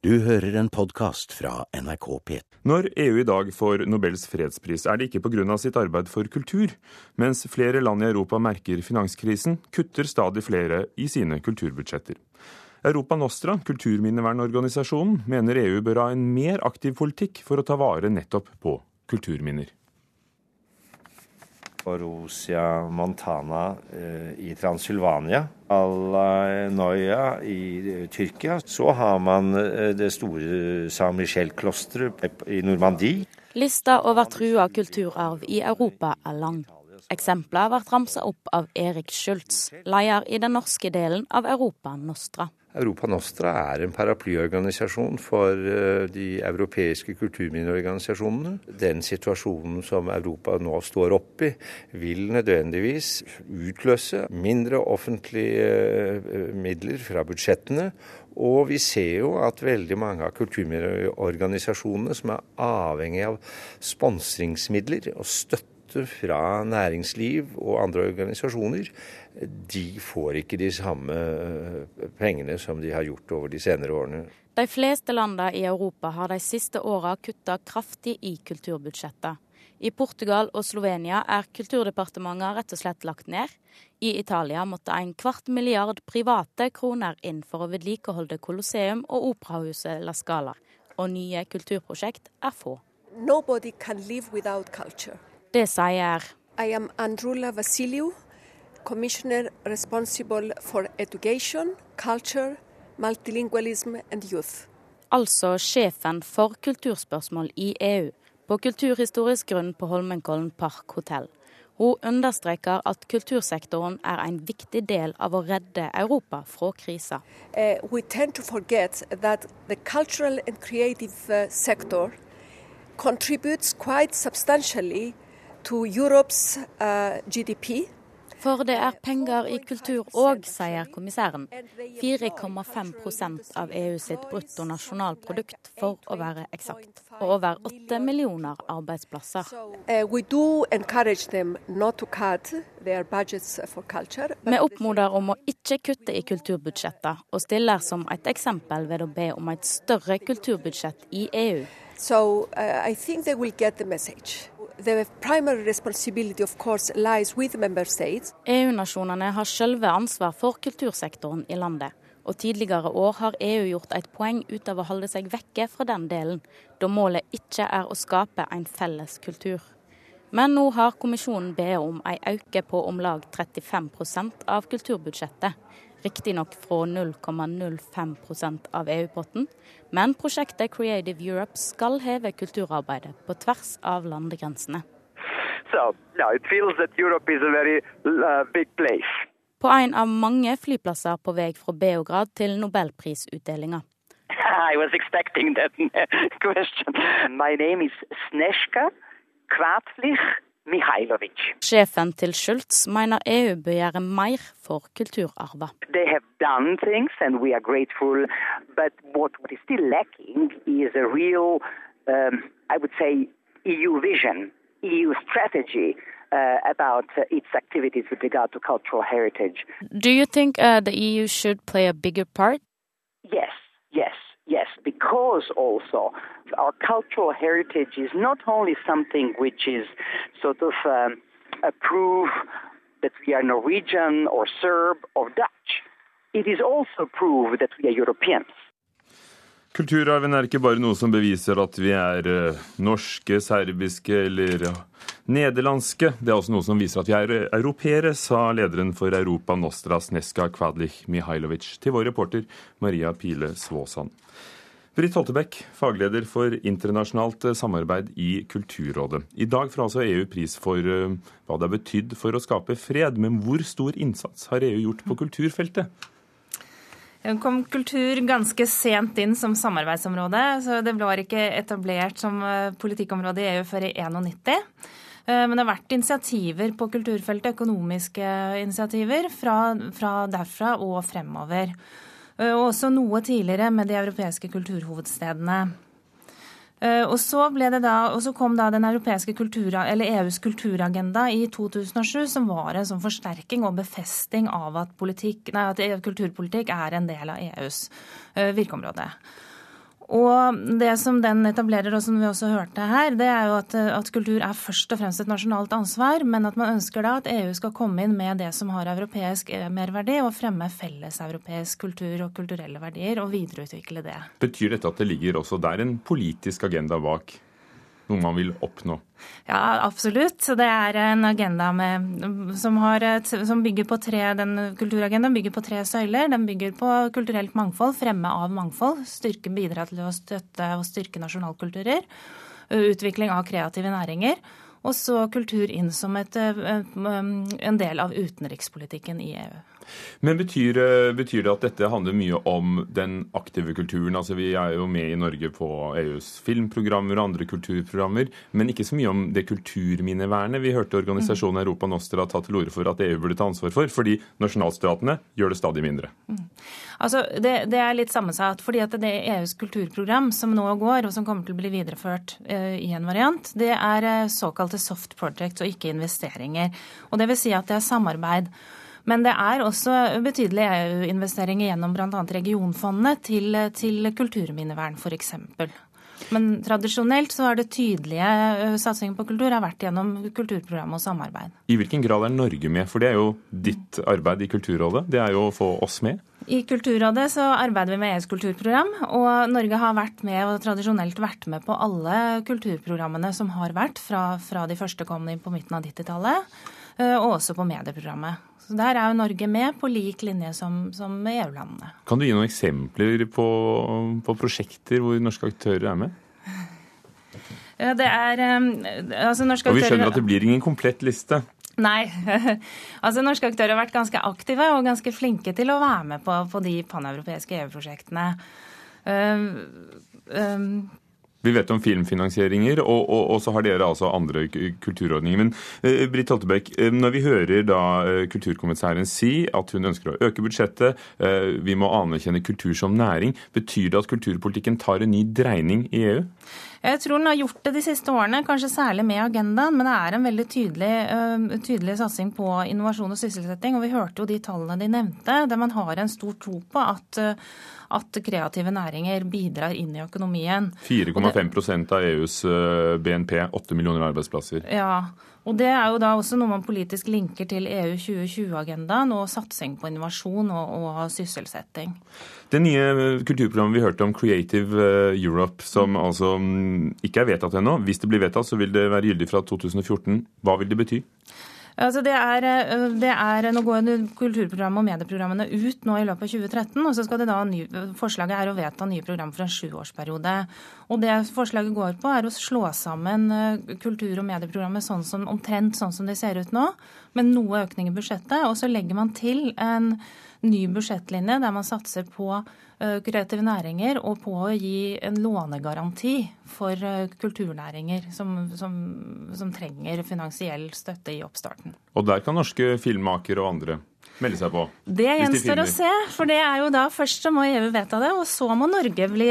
Du hører en podkast fra NRK P. Når EU i dag får Nobels fredspris, er det ikke pga. sitt arbeid for kultur. Mens flere land i Europa merker finanskrisen, kutter stadig flere i sine kulturbudsjetter. Europa Nostra, kulturminnevernorganisasjonen, mener EU bør ha en mer aktiv politikk for å ta vare nettopp på kulturminner. Borussia Montana eh, i Transylvania, Alanoya i Tyrkia. Så har man eh, det store San Michel-klosteret i Normandie. Lista over trua kulturarv i Europa er lang. Eksempler blir ramsa opp av Erik Schultz, leder i den norske delen av Europa Nostra. Europa Nostra er en paraplyorganisasjon for eh, de europeiske kulturminneorganisasjonene. Den situasjonen som Europa nå står oppi, vil nødvendigvis utløse mindre offentlige eh, midler fra budsjettene. Og vi ser jo at veldig mange av kulturminneorganisasjonene som er avhengig av sponsringsmidler og støtte fra næringsliv og andre organisasjoner, de får ikke de samme eh, pengene som de har gjort over de senere årene. De fleste landene i Europa har de siste åra kutta kraftig i kulturbudsjettet. I Portugal og Slovenia er kulturdepartementet rett og slett lagt ned. I Italia måtte en kvart milliard private kroner inn for å vedlikeholde Colosseum og operahuset La Scala. Og nye kulturprosjekt er få. Nobody can live without culture. Det sier I am Andrula Vasiliou, commissioner responsible for education, culture, multilingualism and youth. Altså sjefen for kulturspørsmål i EU, på kulturhistorisk grunn på Holmenkollen Park hotell. Hun understreker at kultursektoren er en viktig del av å redde Europa fra krisa. Uh, we tend to forget that the cultural and creative uh, sector contributes quite substantially to Europe's uh, GDP. For det er penger i kultur òg, sier kommissæren. 4,5% av EU sitt bruttonasjonalprodukt, for å være eksakt. Og over 8 millioner arbeidsplasser. Vi oppmoder om å ikke kutte i kulturbudsjettet, og stiller som et eksempel ved å be om et større kulturbudsjett i EU. So uh, I think they will get the message. EU-nasjonene har selve ansvar for kultursektoren i landet. Og tidligere år har EU gjort et poeng ut av å holde seg vekke fra den delen, da målet ikke er å skape en felles kultur. Men nå har kommisjonen bedt om en øke på om lag 35% av kulturbudsjettet riktignok fra 0,05% av EU-potten, men prosjektet Creative Europe skal heve kulturarbeidet på tvers av landegrensene. So, no, very, uh, på en av mange flyplasser på vei fra Beograd til nobelprisutdelinga. I was expecting that question. My name is Sneshka Kvatlich Mihailovic. Sjefen til Schultz mener EU bør gjøre mer for kulturarva. They have done things and we are grateful, but what is still lacking is a real, um, I would say, EU vision, EU strategy. Uh, about uh, its activities with regard to cultural heritage. Do you think uh, the EU should play a bigger part? Yes, yes. Yes, because also our cultural heritage is not only something which is sort of um, a proof that we are Norwegian or Serb or Dutch. It is also proof that we are Europeans. Kulturarven er ikke bare noe som beviser at vi er uh, norske, serbiske eller nederlandske. Det er også noe som viser at vi er uh, europeere, sa lederen for Europa Nostra Sneska Kvadlich Mihailovic til vår reporter Maria Pile Svåsand. Britt Holtebekk, fagleder for internasjonalt eh, samarbeid i Kulturrådet. I dag får altså EU pris for uh, hva det har betydd for å skape fred. Men hvor stor innsats har EU gjort på kulturfeltet? Det kom kultur ganske sent inn som samarbeidsområde. så Det ble ikke etablert som eh, politikkområde i EU før i 1991. Men det har vært initiativer på kulturfeltet, økonomiske initiativer, fra, fra derfra og fremover. Eh, og også noe tidligere med de europeiske kulturhovedstedene. Eh, og så, da, og så kom da den europeiske kultur, eller EUs kulturagenda i 2007, som var en sånn forsterking og befesting av at, politikk, nei, at kulturpolitikk er en del av EUs eh, virkeområde. Og det som den etablerer, og som vi også hørte her, det er jo at, at, kultur er først og fremst et nasjonalt ansvar, men at man ønsker da at EU skal komme inn med det som har europeisk eh, merverdi, og fremme felleseuropeisk kultur og kulturelle verdier, og videreutvikle det. Betyr dette at det ligger også der en politisk agenda bak? Noe man vil oppnå? Ja, absolutt. Det er en agenda med, som, et, som, bygger på tre Den kulturagendaen bygger på tre søyler. Den bygger på kulturelt mangfold, fremme av mangfold, styrke, bidra til å støtte og styrke nasjonalkulturer, utvikling av kreative næringer. Og så kultur inn som et, en del av utenrikspolitikken i EU. Men betyr, eh, betyr, det at dette handler mye om den aktive kulturen? Altså Vi er jo med i Norge på EUs filmprogrammer og andre kulturprogrammer, men ikke så mye om det kulturminnevernet vi hørte organisasjonen mm. Europa Nostra ta til orde for at EU burde ta ansvar for, fordi nasjonalstatene gjør det stadig mindre. Mm. Altså, det, det, er litt sammensatt. fordi at det er EUs kulturprogram som nå går, og som kommer til å bli videreført uh, i en variant, det er uh, såkalte soft projects og ikke investeringer. Og det vil si at det er samarbeid. Men det er også betydelige EU-investeringer gjennom bl.a. regionfondene til, til kulturminnevern f.eks. Men tradisjonelt så er det tydelige satsingen på kultur har vært gjennom kulturprogram og samarbeid. I hvilken grad er Norge med? For det er jo ditt arbeid i Kulturrådet. Det er jo å få oss med. I Kulturrådet så arbeider vi med EUs kulturprogram, og Norge har vært med og tradisjonelt vært med på alle kulturprogrammene som har vært fra, fra de første kom inn på midten av 90-tallet, og også på medieprogrammet. Så Der er jo Norge med på lik linje som, som EU-landene. Kan du gi noen eksempler på, på, prosjekter hvor norske aktører er med? Ja, det er um, altså norske aktører... Og Vi skjønner at det blir ingen komplett liste. Nei. altså Norske aktører har vært ganske aktive og ganske flinke til å være med på, på de paneuropeiske EU-prosjektene. Um, um, vi vet om filmfinansieringer, og, og, og, så har dere altså andre kulturordninger. Men eh, Britt Holtebekk, uh, når vi hører da uh, kulturkommissæren si at hun ønsker å øke budsjettet, vi må anerkjenne kultur som næring, betyr det at kulturpolitikken tar en ny dreining i EU? Jeg tror den har gjort det de siste årene, kanskje særlig med agendaen. Men det er en veldig tydelig, tydelig satsing på innovasjon og sysselsetting. Og vi hørte jo de tallene de nevnte, der man har en stor tro på at at kreative næringer bidrar inn i økonomien. 4,5% av EUs eh, BNP, 8 millioner arbeidsplasser. Ja, og Det er jo da også noe man politisk linker til EU 2020-agendaen og satsing på innovasjon og, og, sysselsetting. Det nye kulturprogrammet vi hørte om, Creative eh, Europe, som altså mm, ikke er vedtatt ennå. Hvis det blir vedtatt, så vil det være gyldig fra 2014. Hva vil det bety? Altså det er, eh, det er, Nå går kulturprogrammet og medieprogrammene ut nå i løpet av 2013. og så skal det da Forslaget er å vedta nye program for en sjuårsperiode. Og det forslaget går på, er å slå sammen eh, kultur- og medieprogrammet sånn som, omtrent sånn som det ser ut nå, med noe økning i budsjettet. Og så legger man til en ny budsjettlinje der man satser på Eh, kreative næringer og på å gi en lånegaranti for eh, kulturnæringer som, som, som trenger finansiell støtte i oppstarten. Og der kan norske filmmakere og andre melde seg på? Det gjenstår de å se. For det er jo da først så må EU vedta det, og så må Norge bli,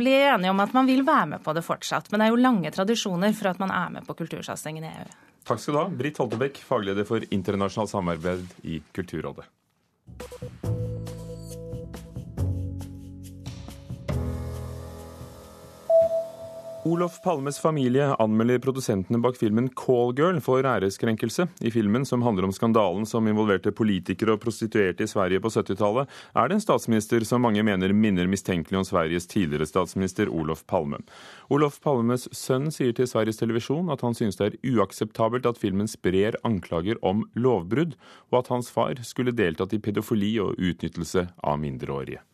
bli enige om at man vil være med på det fortsatt. Men det er jo lange tradisjoner for at man er med på kultursatsingen i EU. Takk skal du ha, Britt Holtebekk, fagleder for internasjonalt samarbeid i Kulturrådet. Thank you. Olof Palmes familie anmelder produsentene bak filmen Callgirl for æreskrenkelse. I filmen, som handler om skandalen som involverte politikere og prostituerte i Sverige på 70-tallet, er det en statsminister som mange mener minner mistenkelig om Sveriges tidligere statsminister Olof Palme. Olof Palmes sønn sier til Sveriges Televisjon at han synes det er uakseptabelt at filmen sprer anklager om lovbrudd, og at hans far skulle deltatt i pedofili og utnyttelse av mindreårige.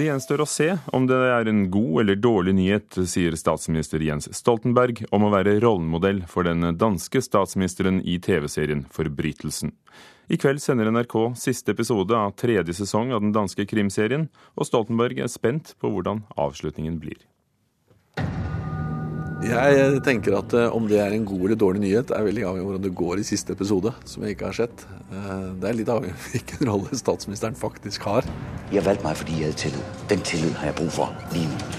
Det gjenstår å se om det er en god eller dårlig nyhet, sier statsminister Jens Stoltenberg om å være rollemodell for den danske statsministeren i TV-serien Forbrytelsen. I kveld sender NRK siste episode av tredje sesong av den danske krimserien, og Stoltenberg er spent på hvordan avslutningen blir. Jeg tenker at eh, om det er en god eller dårlig nyhet, er veldig avhengig av hvordan det går i siste episode, som jeg ikke har sett. Eh, det er litt avhengig av hvilken rolle statsministeren faktisk har. Jeg valgte meg fordi jeg hadde tillit. Den tilliten har jeg bruk for lige nå.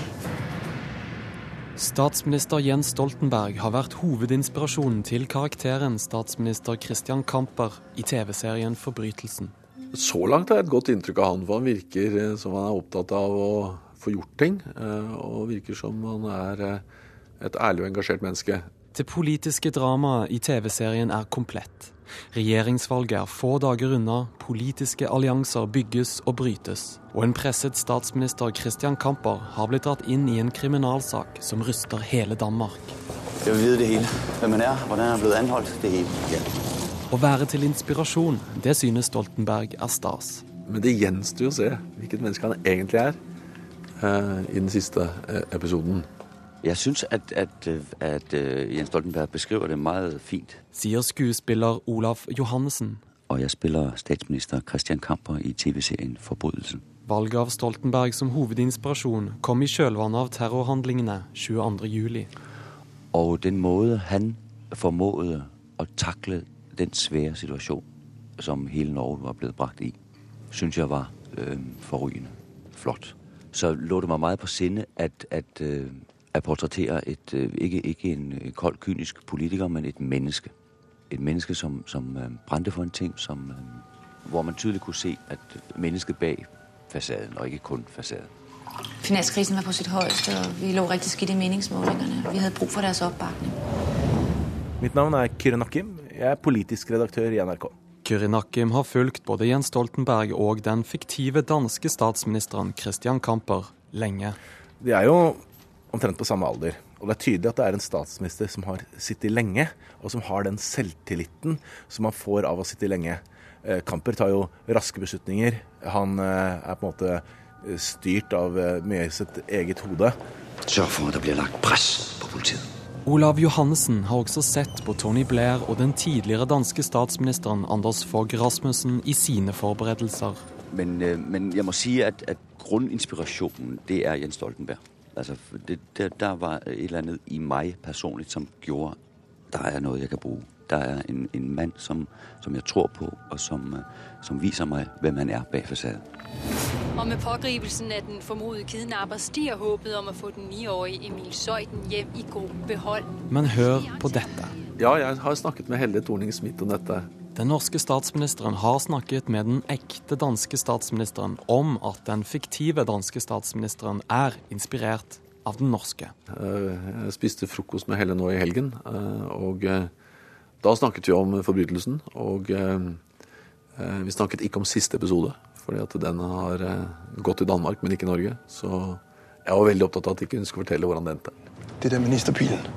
Statsminister Jens Stoltenberg har vært hovedinspirasjonen til karakteren statsminister Christian Camper i TV-serien Forbrytelsen. Så langt har jeg et godt inntrykk av han, for han virker eh, som han er opptatt av å få gjort ting. Eh, og virker som han er eh, et ærlig og engasjert menneske. Det politiske dramaet i TV-serien er komplett. Regjeringsvalget er få dager unna, politiske allianser bygges og brytes, og en presset statsminister Christian Kamper har blitt dratt inn i en kriminalsak som ryster hele Danmark. Jeg vil vite det hele. Hvem han er, hvordan han er blitt anholdt. Det hele. Ja. Å være til inspirasjon, det synes Stoltenberg er stas. Men det gjenstår å se hvilket menneske han egentlig er eh, i den siste eh, episoden. Jeg syns at, at, at, øh, Jens Stoltenberg beskriver det meget fint. Sier skuespiller Olaf Johannessen. Og jeg spiller statsminister Christian Kamper i TV-serien Forbrytelsen. Valget av Stoltenberg som hovedinspirasjon kom i kjølvannet av terrorhandlingene 22.07. Og den måte han formådde å takle den svære situasjonen som hele Norge var blitt brakt i, syns jeg var øh, forrygende flott. Så lå det meg meget på sinne at, at øh, at portrettere et, øh, ikke, ikke en øh, kold, kynisk politiker, men et menneske. Et menneske som, som brændte for en ting, som, hvor man tydelig kunne se at mennesket bag fasaden, og ikke kun fasaden. Finanskrisen var på sitt høyeste, og vi lå riktig skidt i meningsmålingene. Vi hadde brug for deres oppbakning. Mitt navn er Kyrre Nakkim. Jeg er politisk redaktør i NRK. Kyrre Nakkim har fulgt både Jens Stoltenberg og den fiktive danske statsministeren Christian Kamper lenge. Det er jo omtrent på samme alder. Og det er tydelig at det er en statsminister som har sittet lenge, og som har den selvtilliten som man får av å sitte lenge. Eh, Kamper tar jo raske beslutninger. Han eh, er på en måte eh, styrt av mye i sitt eget hode. Sørg for at det blir lagt press på politiet. Olav Johannessen har også sett på Tony Blair og den tidligere danske statsministeren Anders Fogh Rasmussen i sine forberedelser. Men, men jeg må si at, at grunninspirasjonen det er Jens Stoltenberg. Altså, det, der, der, var et eller annet i meg personlig som gjorde der er noe jeg kan bruke. Der er en, en mann som, som, jeg tror på, og som, som viser meg hvem han er bak fasaden. Og med pågripelsen av den formodede kidnapper stiger håpet om å få den niårige Emil Søyden hjem i god behold. Men hør på dette. Ja, jeg har snakket med Helle Thorning-Smith om dette. Den norske statsministeren har snakket med den ekte danske statsministeren om at den fiktive danske statsministeren er inspirert av den norske. Eh, jeg spiste frokost med Helle nå i helgen, eh, og eh, da snakket vi om forbrytelsen. Og vi snakket ikke om siste episode, fordi at den har gått i Danmark, men ikke i Norge. Så jeg var veldig opptatt av at ikke skulle fortelle hvordan det endte. Det der ministerbilen.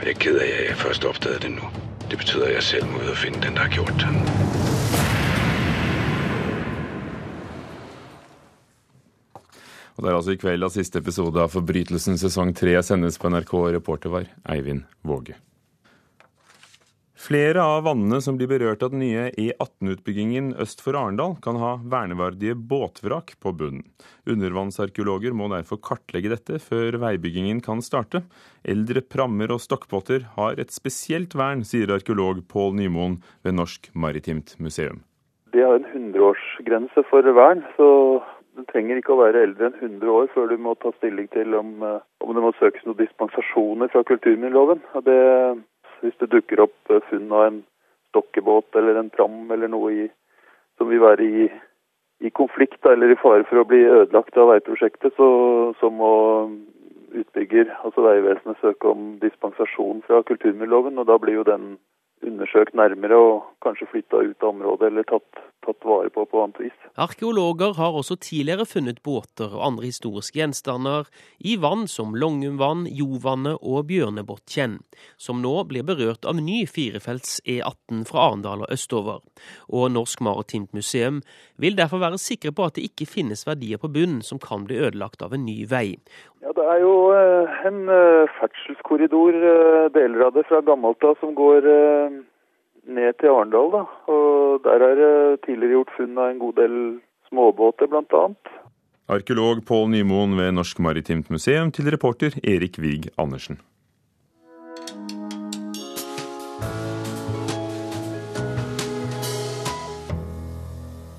Jeg er ked av at jeg først oppdaget det nå. Det betyder, at jeg selv må ut og finne den der har gjort det. Og Det er altså i kveld at siste episode av Forbrytelsen sesong tre sendes på NRK. Reporter var Eivind Våge. Flere av vannene som blir berørt av den nye E18-utbyggingen øst for Arendal, kan ha verneverdige båtvrak på bunnen. Undervannsarkeologer må derfor kartlegge dette før veibyggingen kan starte. Eldre prammer og stokkbåter har et spesielt vern, sier arkeolog Pål Nymoen ved Norsk Maritimt Museum. De har en 100-årsgrense for vern, så du trenger ikke å være eldre enn 100 år før du må ta stilling til om, eh, om det må søkes noen dispensasjoner fra kulturminneloven. Det hvis det dukker opp eh, funn av en stokkebåt eller en pram eller noe i, som vil være i, i konflikt eller i fare for å bli ødelagt av veiprosjektet, så, så må utbygger, altså Vegvesenet, søke om dispensasjon fra kulturmiljøloven. Og da blir jo den undersøkt nærmere og kanskje flytta ut av området eller tatt, tatt, vare på på annet vis. Arkeologer har også tidligere funnet båter og andre historiske gjenstander i vann som Longumvann, Jovannet og Bjørnebottkjenn, som nå blir berørt av ny firefelts E18 fra Arendal og østover. Og Norsk Maritimt Museum vil derfor være sikre på at det ikke finnes verdier på bunnen som kan bli ødelagt av en ny vei. Ja, Det er jo eh, en eh, ferdselskorridor, eh, deler av det fra gammelt av, som går ned til Arendal. da. Og Der er det tidligere gjort funn av en god del småbåter, bl.a. Arkeolog Pål Nymoen ved Norsk Maritimt Museum til reporter Erik Wiig Andersen.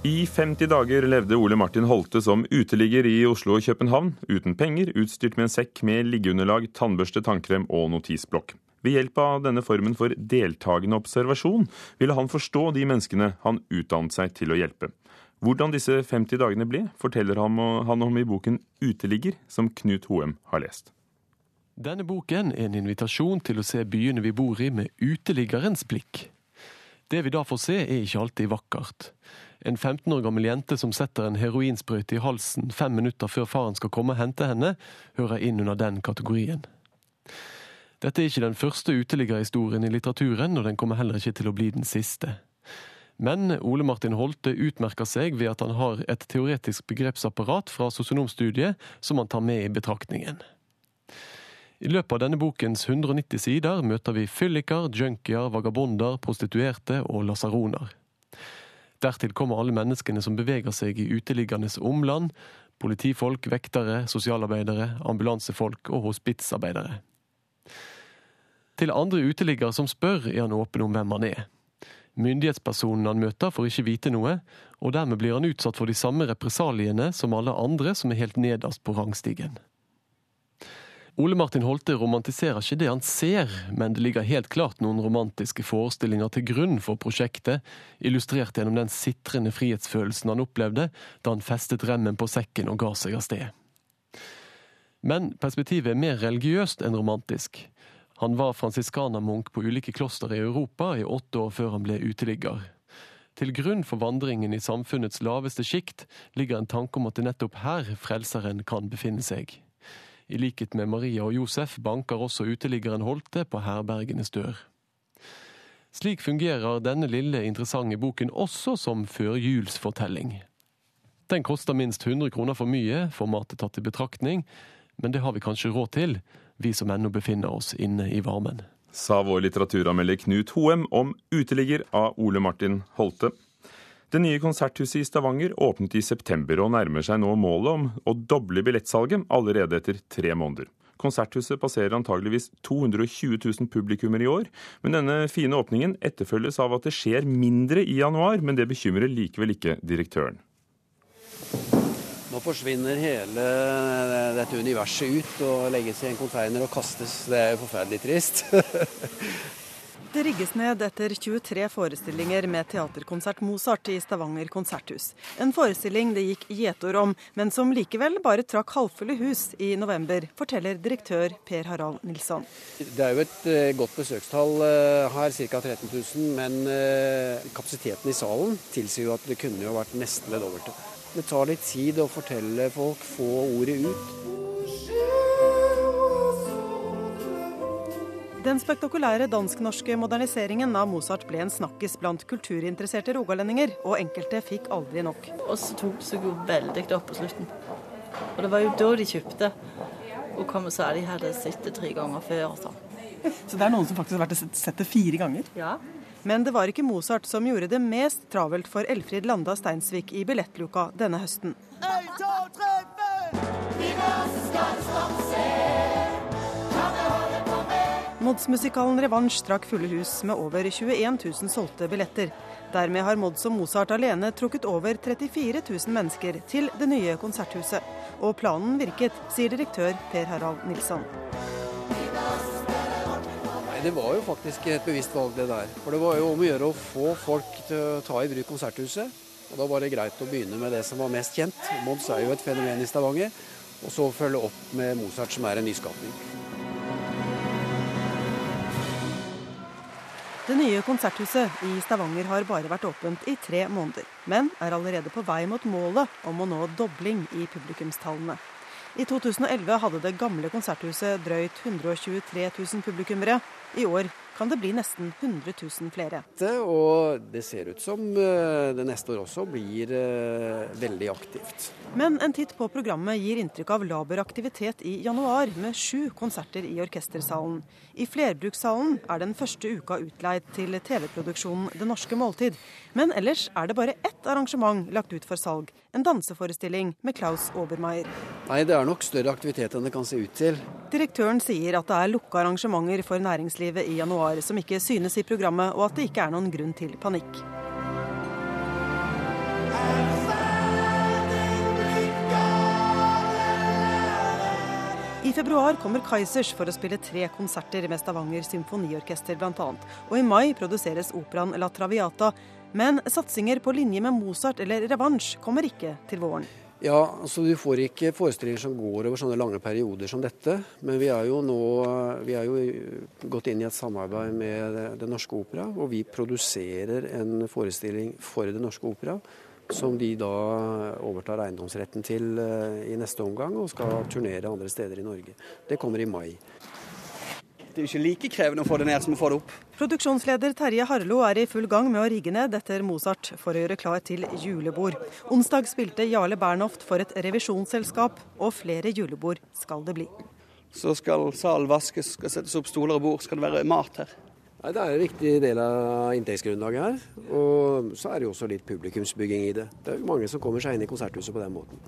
I 50 dager levde Ole Martin Holte som uteligger i Oslo og København, uten penger, utstyrt med en sekk med liggeunderlag, tannbørste, tannkrem og notisblokk. Ved hjelp av denne formen for deltakende observasjon ville han forstå de menneskene han utdannet seg til å hjelpe. Hvordan disse 50 dagene ble, forteller han om i boken 'Uteligger', som Knut Hoem har lest. Denne boken er en invitasjon til å se byene vi bor i med uteliggerens blikk. Det vi da får se, er ikke alltid vakkert. En 15 år gammel jente som setter en heroinsprøyte i halsen fem minutter før faren skal komme og hente henne, hører inn under den kategorien. Dette er ikke den første uteliggerhistorien i litteraturen, og den kommer heller ikke til å bli den siste. Men Ole Martin Holte utmerker seg ved at han har et teoretisk begrepsapparat fra sosionomstudiet som han tar med i betraktningen. I løpet av denne bokens 190 sider møter vi fylliker, junkier, vagabonder, prostituerte og lasaroner. Dertil kommer alle menneskene som beveger seg i uteliggernes omland. Politifolk, vektere, sosialarbeidere, ambulansefolk og hospitsarbeidere. Til andre uteliggere som spør, er han åpen om hvem han er. Myndighetspersonen han møter får ikke vite noe, og dermed blir han utsatt for de samme represaliene som alle andre som er helt nederst på rangstigen. Ole Martin Holte romantiserer ikke det han ser, men det ligger helt klart noen romantiske forestillinger til grunn for prosjektet, illustrert gjennom den sitrende frihetsfølelsen han opplevde da han festet remmen på sekken og ga seg av sted. Men perspektivet er mer religiøst enn romantisk. Han var fransiskanermunk på ulike kloster i Europa i åtte år før han ble uteligger. Til grunn for vandringen i samfunnets laveste sjikt ligger en tanke om at det nettopp her Frelseren kan befinne seg. I likhet med Maria og Josef banker også uteliggeren Holte på herbergenes dør. Slik fungerer denne lille, interessante boken også som førjulsfortelling. Den koster minst 100 kroner for mye, formatet tatt i betraktning, men det har vi kanskje råd til, vi som ennå befinner oss inne i varmen. Sa vår litteraturanmelder Knut Hoem om 'Uteligger' av Ole Martin Holte. Det nye konserthuset i Stavanger åpnet i september og nærmer seg nå målet om å doble billettsalget allerede etter tre måneder. Konserthuset passerer antageligvis 220 000 publikummer i år, men denne fine åpningen etterfølges av at det skjer mindre i januar, men det bekymrer likevel ikke direktøren. Nå forsvinner hele dette universet ut og legges i en konteiner og kastes. Det er jo forferdelig trist. Det rigges ned etter 23 forestillinger med teaterkonsert Mozart i Stavanger konserthus. En forestilling det gikk gjetord om, men som likevel bare trakk halvfulle hus i november, forteller direktør Per Harald Nilsson. Det er jo et uh, godt besøkstall uh, her, ca. 13 000, men uh, kapasiteten i salen tilsier jo at det kunne jo vært nesten det dobbelte. Det tar litt tid å fortelle folk, få ordet ut. Den spektakulære dansk-norske moderniseringen av Mozart ble en snakkis blant kulturinteresserte rogalendinger, og enkelte fikk aldri nok. Og så tok det seg jo veldig opp på slutten. Og det var jo da de kjøpte, og kom og sa de hadde sett det tre ganger før. sånn. Så det er noen som faktisk har vært sett det fire ganger? Ja. Men det var ikke Mozart som gjorde det mest travelt for Elfrid Landa Steinsvik i billettluka denne høsten. 1, 2, 3, 4. Mods-musikalen Revansj trakk fulle hus med over 21 000 solgte billetter. Dermed har Mods og Mozart alene trukket over 34 000 mennesker til det nye konserthuset. Og planen virket, sier direktør Per Harald Nilsson. Det var jo faktisk et bevisst valg, det der. For det var jo om å gjøre å få folk til å ta i bruk konserthuset. Og Da var det greit å begynne med det som var mest kjent. Mons er jo et fenomen i Stavanger. Og så følge opp med Mozart, som er en nyskapning. Det nye konserthuset i Stavanger har bare vært åpent i tre måneder, men er allerede på vei mot målet om å nå dobling i publikumstallene. I 2011 hadde det gamle konserthuset drøyt 123 000 publikummere. I år kan det bli nesten 100 000 flere. Og det ser ut som eh, det neste år også blir eh, veldig aktivt. Men en titt på programmet gir inntrykk av laber aktivitet i januar, med sju konserter i Orkestersalen. I Flerbrukssalen er den første uka utleid til TV-produksjonen Det norske måltid. Men ellers er det bare ett arrangement lagt ut for salg. En danseforestilling med Klaus Obermeier. Nei, det er nok større aktivitet enn det kan se ut til. Direktøren sier at det er lukka arrangementer for næringslivet i januar som ikke synes i programmet, og at det ikke er noen grunn til panikk. I februar kommer Kaizers for å spille tre konserter med Stavanger symfoniorkester bl.a. Og i mai produseres operaen La Traviata. Men satsinger på linje med Mozart eller Revansj kommer ikke til våren. Ja, altså Du får ikke forestillinger som går over sånne lange perioder som dette. Men vi er jo nå vi er jo gått inn i et samarbeid med Det Norske Opera, og vi produserer en forestilling for Det Norske Opera. Som de da overtar eiendomsretten til eh, i neste omgang, og skal turnere andre steder i Norge. Det kommer i mai. Det er jo ikke like krevende å få det ned som å få det opp. Produksjonsleder Terje Harlo er i full gang med å rigge ned etter Mozart for å gjøre klar til julebord. Onsdag spilte Jarle Bernhoft for et revisjonsselskap, og flere julebord skal det bli. Så skal salen vaskes, skal settes opp stoler og bord, skal det være mat her. Nei, Det er en viktig del av inntektsgrunnlaget her. Og så er det jo også litt publikumsbygging i det. Det er jo mange som kommer seg inn i konserthuset på den måten.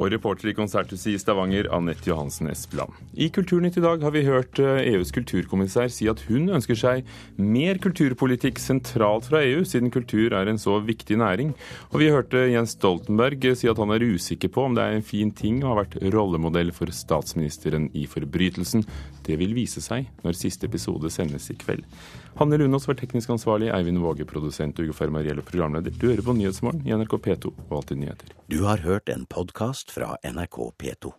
Og reporter i Konserthuset i Stavanger, Anette Johansen Espeland. I Kulturnytt i dag har vi hørt EUs kulturkommissær si at hun ønsker seg mer kulturpolitikk sentralt fra EU, siden kultur er en så viktig næring. Og vi hørte Jens Stoltenberg si at han er usikker på om det er en fin ting å ha vært rollemodell for statsministeren i forbrytelsen. Det vil vise seg når siste episode sendes i kveld. Hanne Lunås var teknisk ansvarlig, Eivind Våge produsent, Ugo Fermariello programleder. Du hører på Nyhetsmorgen i NRK P2 og Alltid nyheter. Du har hørt en podkast fra NRK P2.